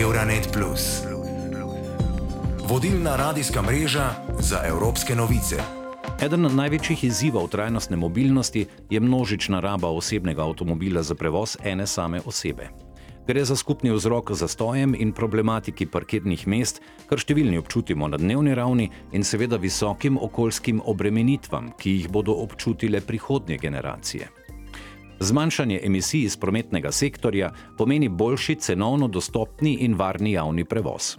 Euronet. Vodilna radijska mreža za evropske novice. Eden največjih izzivov trajnostne mobilnosti je množična raba osebnega avtomobila za prevoz ene same osebe. Gre za skupni vzrok zastojem in problematiki parkirnih mest, kar številni občutimo na dnevni ravni, in seveda visokim okoljskim obremenitvam, ki jih bodo občutile prihodnje generacije. Zmanjšanje emisij iz prometnega sektorja pomeni boljši, cenovno dostopni in varni javni prevoz.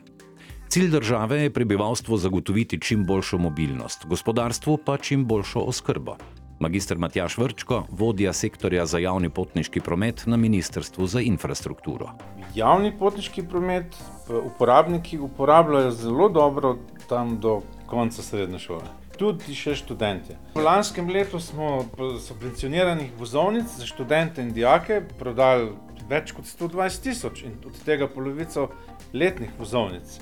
Cilj države je prebivalstvu zagotoviti čim boljšo mobilnost, gospodarstvu pa čim boljšo oskrbo. Magistr Matjaš Vrčko, vodja sektorja za javni potniški promet na Ministrstvu za infrastrukturo. Javni potniški promet uporabniki uporabljajo zelo dobro tam do konca srednje šole. Tudi še študente. V lanskem letu smo subvencioniranih vozovnic za študente in dijake prodali več kot 120 tisoč in od tega polovico letnih vozovnic.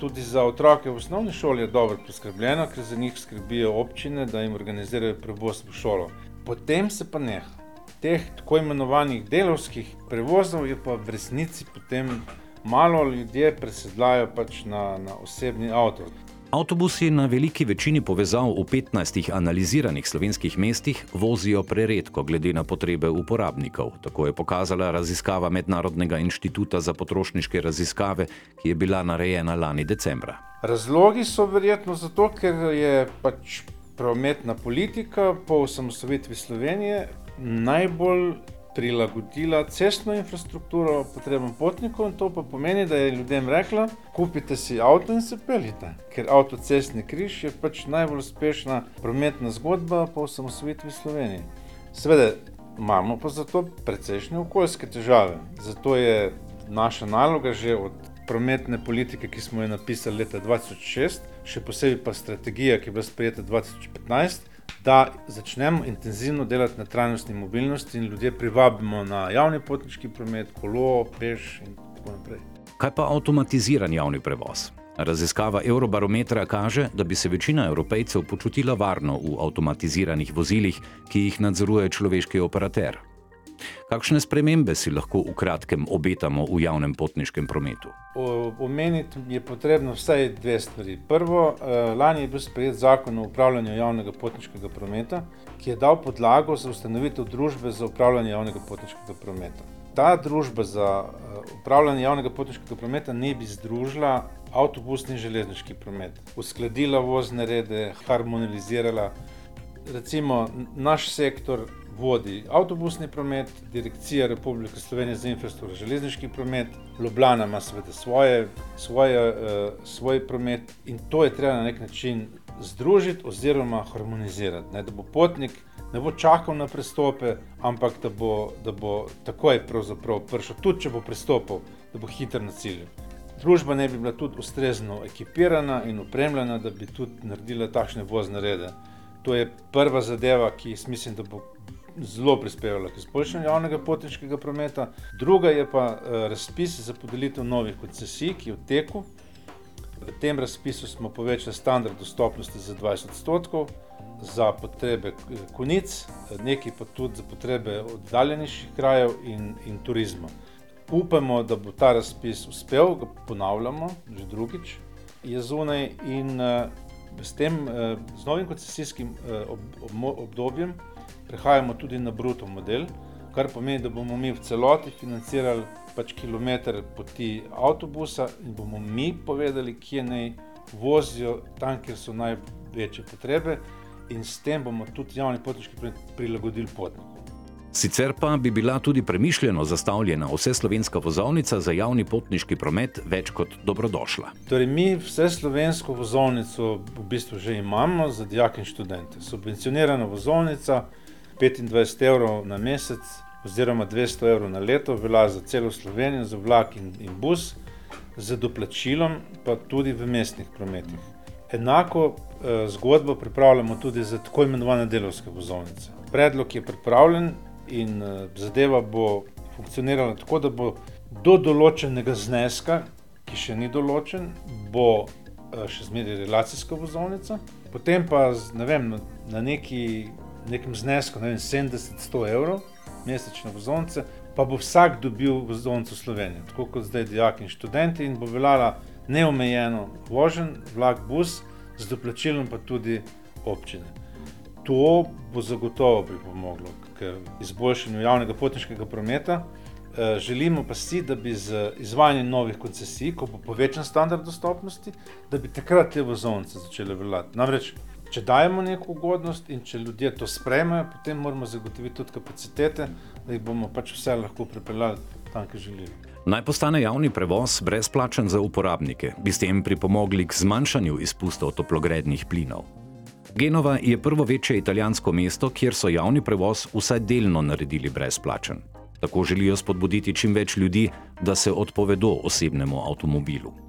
Tudi za otroke v osnovni šoli je dobro poskrbljeno, ker za njih skrbijo občine, da jim organizirajo prevoz v šolo. Potem se pa neha. Teh tako imenovanih delovskih prevozov je pa v resnici potem malo, ljudje presedlajo pač na, na osebni avto. Avtobusi na veliki večini povezav v 15 analiziranih slovenskih mestih vozijo preredko glede na potrebe uporabnikov. Tako je pokazala raziskava Mednarodnega inštituta za potrošniške raziskave, ki je bila narejena lani decembra. Razlogi so verjetno zato, ker je pač prometna politika po osamosvojitvi Slovenije najbolj prilagodila cestno infrastrukturo potrebam potnikov, in to pa pomeni, da je ljudem rekla: Kupite si avto in se peljite. Ker avtocestni križ je pač najbolj uspešna prometna zgodba po osamosvojitvi Slovenije. Seveda imamo pa zato precejšnje okoljske težave, zato je naša naloga že od prometne politike, ki smo jo napisali leta dva tisoč šest, še posebej pa strategija, ki je bila sprejeta dva tisoč petnajst, da začnemo intenzivno delati na trajnostni mobilnosti in ljudi privabimo na javni potniški promet, kolo, peš in tako naprej. Kaj pa avtomatiziran javni prevoz? Raziskava Eurobarometra kaže, da bi se večina evropejcev počutila varno v avtomatiziranih vozilih, ki jih nadzoruje človeški operater. Kakšne spremembe si lahko v kratkem obetamo v javnem potniškem prometu? Omeniti je potrebno vsaj dve stvari. Prvo, lani je bil sprejet zakon o upravljanju javnega potniškega prometa, ki je dal podlago za ustanovitev družbe za upravljanje javnega potniškega prometa. Ta družba za upravljanje javnega potniškega prometa naj bi združila avtobusni in železniški promet, uskladila vozne rede, harmonizirala. Recimo naš sektor vodi avtobusni promet, Direkcija Republike Slovenije za infrastrukturo, železniški promet, Ljubljana ima seveda svoje, svoje, svoj promet in to je treba na neki način združiti oziroma harmonizirati, ne, da bo potnik ne bo čakal na prestope, ampak da bo, da bo takoj prišel, tudi če bo prestopil, da bo hitro na cilju. Družba naj bi bila tudi ustrezno ekipirana in opremljena, da bi tudi naredila takšne vozne rede. To je prva zadeva, ki mislim, da bo zelo prispevala k izboljšanju javnega potniškega prometa. Druga je pa razpis za podelitev novih koncesij, ki je v teku. V tem razpisu smo povečali standard dostopnosti za dvajset odstotkov za potrebe konic, nekaj pa tudi za potrebe oddaljenejših krajev in, in turizma. Upamo, da bo ta razpis uspel, ga ponavljamo že drugič, je zunaj in s tem, z novim koncesijskim obdobjem prehajamo tudi na bruto model, kar pomeni, da bomo mi v celoti financirali pač kilometer poti avtobusa in bomo mi povedali, kje naj vozijo, tam, kjer so največje potrebe, in s tem bomo tudi javni potniški promet prilagodili potniku. Sicer pa bi bila tudi premišljeno zastavljena vseslovenska vozovnica za javni potniški promet več kot dobrodošla. Torej mi vseslovensko vozovnico v bistvu že imamo za dijake in študente. Subvencionirana vozovnica, petindvajset evrov na mesec oziroma dvesto evrov na leto, velja za celo Slovenijo, za vlak in, in bus, z doplačilom pa tudi v mestnih prometih. Enako zgodbo pripravljamo tudi za tako imenovane delavske vozovnice. Predlog je pripravljen in zadeva bo funkcionirala tako, da bo do določenega zneska, ki še ni določen, bo še zmeraj relacijska vozovnica, potem pa z, ne vem, na neki, nekem znesku, ne vem, sedemdeset, sto evrov mesečne vozovnice pa bo vsak dobil vozovnico Slovenije, tako kot zdaj dijaki in študenti, in bo veljala neomejeno vožen vlak, bus, z doplačilom pa tudi občine. To bo zagotovo pripomoglo k izboljšanju javnega potniškega prometa. Eh, želimo pa si, da bi z izvajanjem novih koncesij, ko bo povečan standard dostopnosti, da bi takrat te vozovnice začele veljati. Namreč, če dajemo neko ugodnost in če ljudje to sprejmejo, potem moramo zagotoviti tudi kapacitete, da jih bomo pač vse lahko pripeljali tam, kjer želijo. Naj postane javni prevoz brezplačen za uporabnike, bi s tem pripomogli k zmanjšanju izpustov toplogrednih plinov. Genova je prvo večje italijansko mesto, kjer so javni prevoz vsaj delno naredili brezplačen. Tako želijo spodbuditi čim več ljudi, da se odpovedo osebnemu avtomobilu.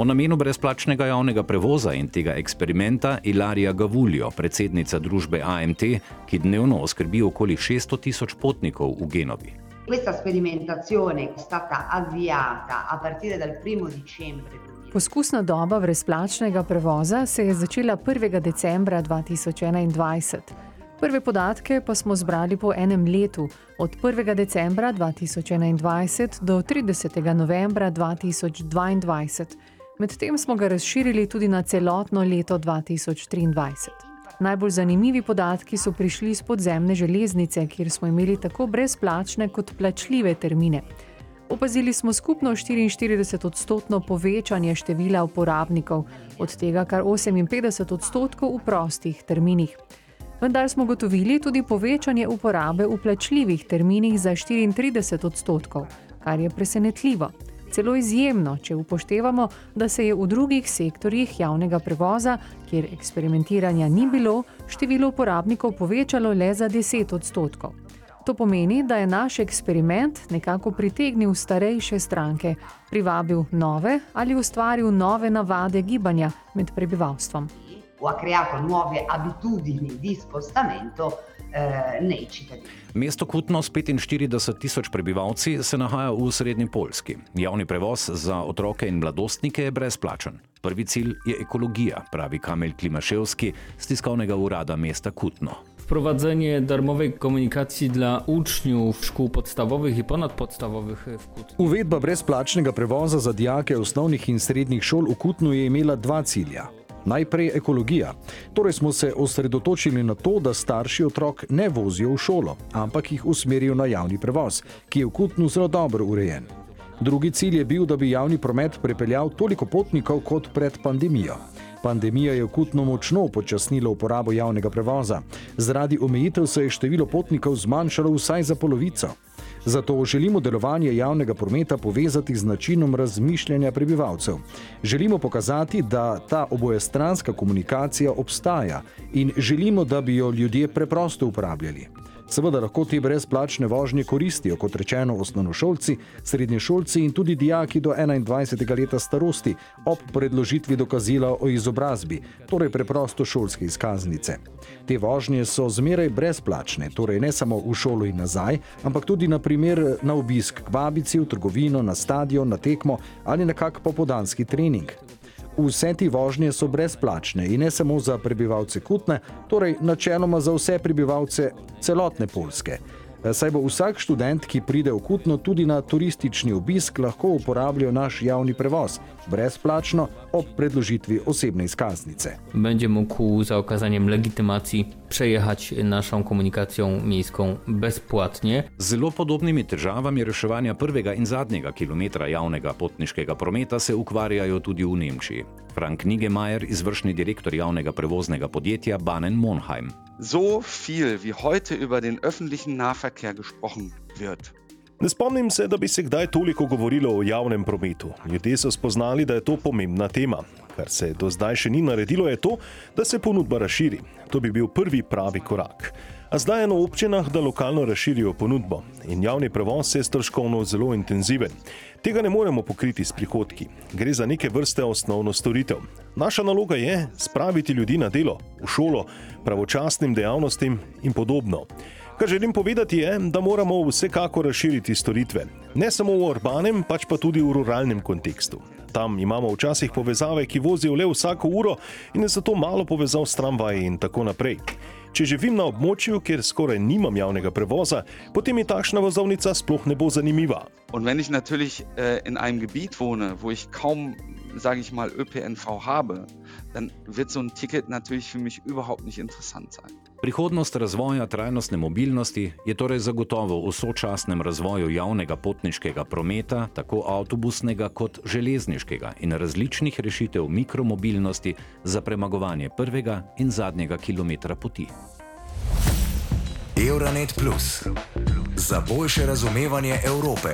O namenu brezplačnega javnega prevoza in tega eksperimenta Ilarija Gavuljo, predsednica družbe AMT, ki dnevno oskrbi okoli 600 tisoč potnikov v Genovi. Questa sperimentazione è stata avviata a partire dal primo dicembre. Poskusna doba brezplačnega prevoza se je začela 1. decembra 2021. Prve podatke pa smo zbrali po enem letu, od 1. decembra 2021 do 30. novembra 2022. Medtem smo ga razširili tudi na celotno leto 2023. Najbolj zanimivi podatki so prišli iz podzemne železnice, kjer smo imeli tako brezplačne kot plačljive termine. Opazili smo skupno 44 odstotno povečanje števila uporabnikov, od tega kar 58 odstotkov v prostih terminih. Vendar smo gotovili tudi povečanje uporabe v plačljivih terminih za 34 odstotkov, kar je presenetljivo celo izjemno, če upoštevamo, da se je v drugih sektorjih javnega prevoza, kjer eksperimentiranja ni bilo, število uporabnikov povečalo le za 10 odstotkov. To pomeni, da je naš eksperiment nekako pritegnil starejše stranke, privabil nove ali ustvaril nove navade gibanja med prebivalstvom. Ha creato nuove abitudini di spostamento eh, nei cittadini. Mesto Kutno s 45 tisoč prebivalci se nahaja v srednji Poljski. Javni prevoz za otroke in mladostnike je brezplačen. Prvi cilj je ekologija, pravi Kamel Klimaševski z tiskovnega urada mesta Kutno. Wprowadzenie darmowej komunikacji dla uczniów szkół podstawowych i ponadpodstawowych w Kutnie. Uvedba brezplačnega prevoza za dijake osnovnih in srednjih šol v Kutnu je imela dva cilja. Najprej ekologija. Torej smo se osredotočili na to, da starši otrok ne vozijo v šolo, ampak jih usmerijo na javni prevoz, ki je v Kutnu zelo dobro urejen. Drugi cilj je bil, da bi javni promet prepeljal toliko potnikov kot pred pandemijo. Pandemija je v Kutnu močno upočasnila uporabo javnega prevoza. Zaradi omejitev se je število potnikov zmanjšalo vsaj za polovico. Zato želimo delovanje javnega prometa povezati z načinom razmišljanja prebivalcev. Želimo pokazati, da ta obojestranska komunikacija obstaja in želimo, da bi jo ljudje preprosto uporabljali. Seveda lahko te brezplačne vožnje koristijo, kot rečeno, osnovnošolci, srednješolci in tudi dijaki do 21. leta starosti ob predložitvi dokazila o izobrazbi, torej preprosto šolske izkaznice. Te vožnje so zmeraj brezplačne, torej ne samo v šolo in nazaj, ampak tudi na primer na obisk k babici, v trgovino, na stadion, na tekmo ali na kak popodanski trening. Vse te vožnje so brezplačne in ne samo za prebivalce Kutne, torej načeloma za vse prebivalce celotne Polske. Saj bo vsak študent, ki pride v Kutno tudi na turistični obisk, lahko uporabljal naš javni prevoz brezplačno ob predložitvi osebne izkaznice. Będzie mógł za okazaniem legitymacji przejechać naszą komunikacją miejską bezpłatnie. Z zelo podobnimi težavami reševanja prvega in zadnjega kilometra javnega potniškega prometa se ukvarjajo tudi v Nemčiji. Frank Nigemajer, izvršni direktor javnega prevoznega podjetja Banen Monheim. So viel wie heute über den öffentlichen Nahverkehr gesprochen wird. Ne spomnim se, da bi se kdaj toliko govorilo o javnem prometu. Ljudje so spoznali, da je to pomembna tema. Kar se do zdaj še ni naredilo, je to, da se ponudba razširi. To bi bil prvi pravi korak. A zdaj je na občinah, da lokalno razširijo ponudbo in javni prevoz je stroškovno zelo intenziven. Tega ne moremo pokriti s prihodki. Gre za neke vrste osnovno storitev. Naša naloga je spraviti ljudi na delo, v šolo, pravočasnim dejavnostim in podobno. Kar želim povedati je, da moramo vsekakor razširiti storitve. Ne samo v urbanem, pač pa tudi v ruralnem kontekstu. Tam imamo včasih povezave, ki vozijo le vsako uro in je zato malo povezav s tramvaji in tako naprej. Če živim na območju, kjer skoraj nimam javnega prevoza, potem mi takšna vozovnica sploh ne bo zanimiva. Und wenn ich natürlich äh, in einem Gebiet wohne, wo ich kaum, sage ich mal, ÖPNV habe, dann wird so ein Ticket natürlich für mich überhaupt nicht interessant sein. Prihodnost razvoja trajnostne mobilnosti je torej zagotovo v sočasnem razvoju javnega potniškega prometa, tako avtobusnega kot železniškega in različnih rešitev mikromobilnosti za premagovanje prvega in zadnjega kilometra poti. Euronet Plus za boljše razumevanje Evrope.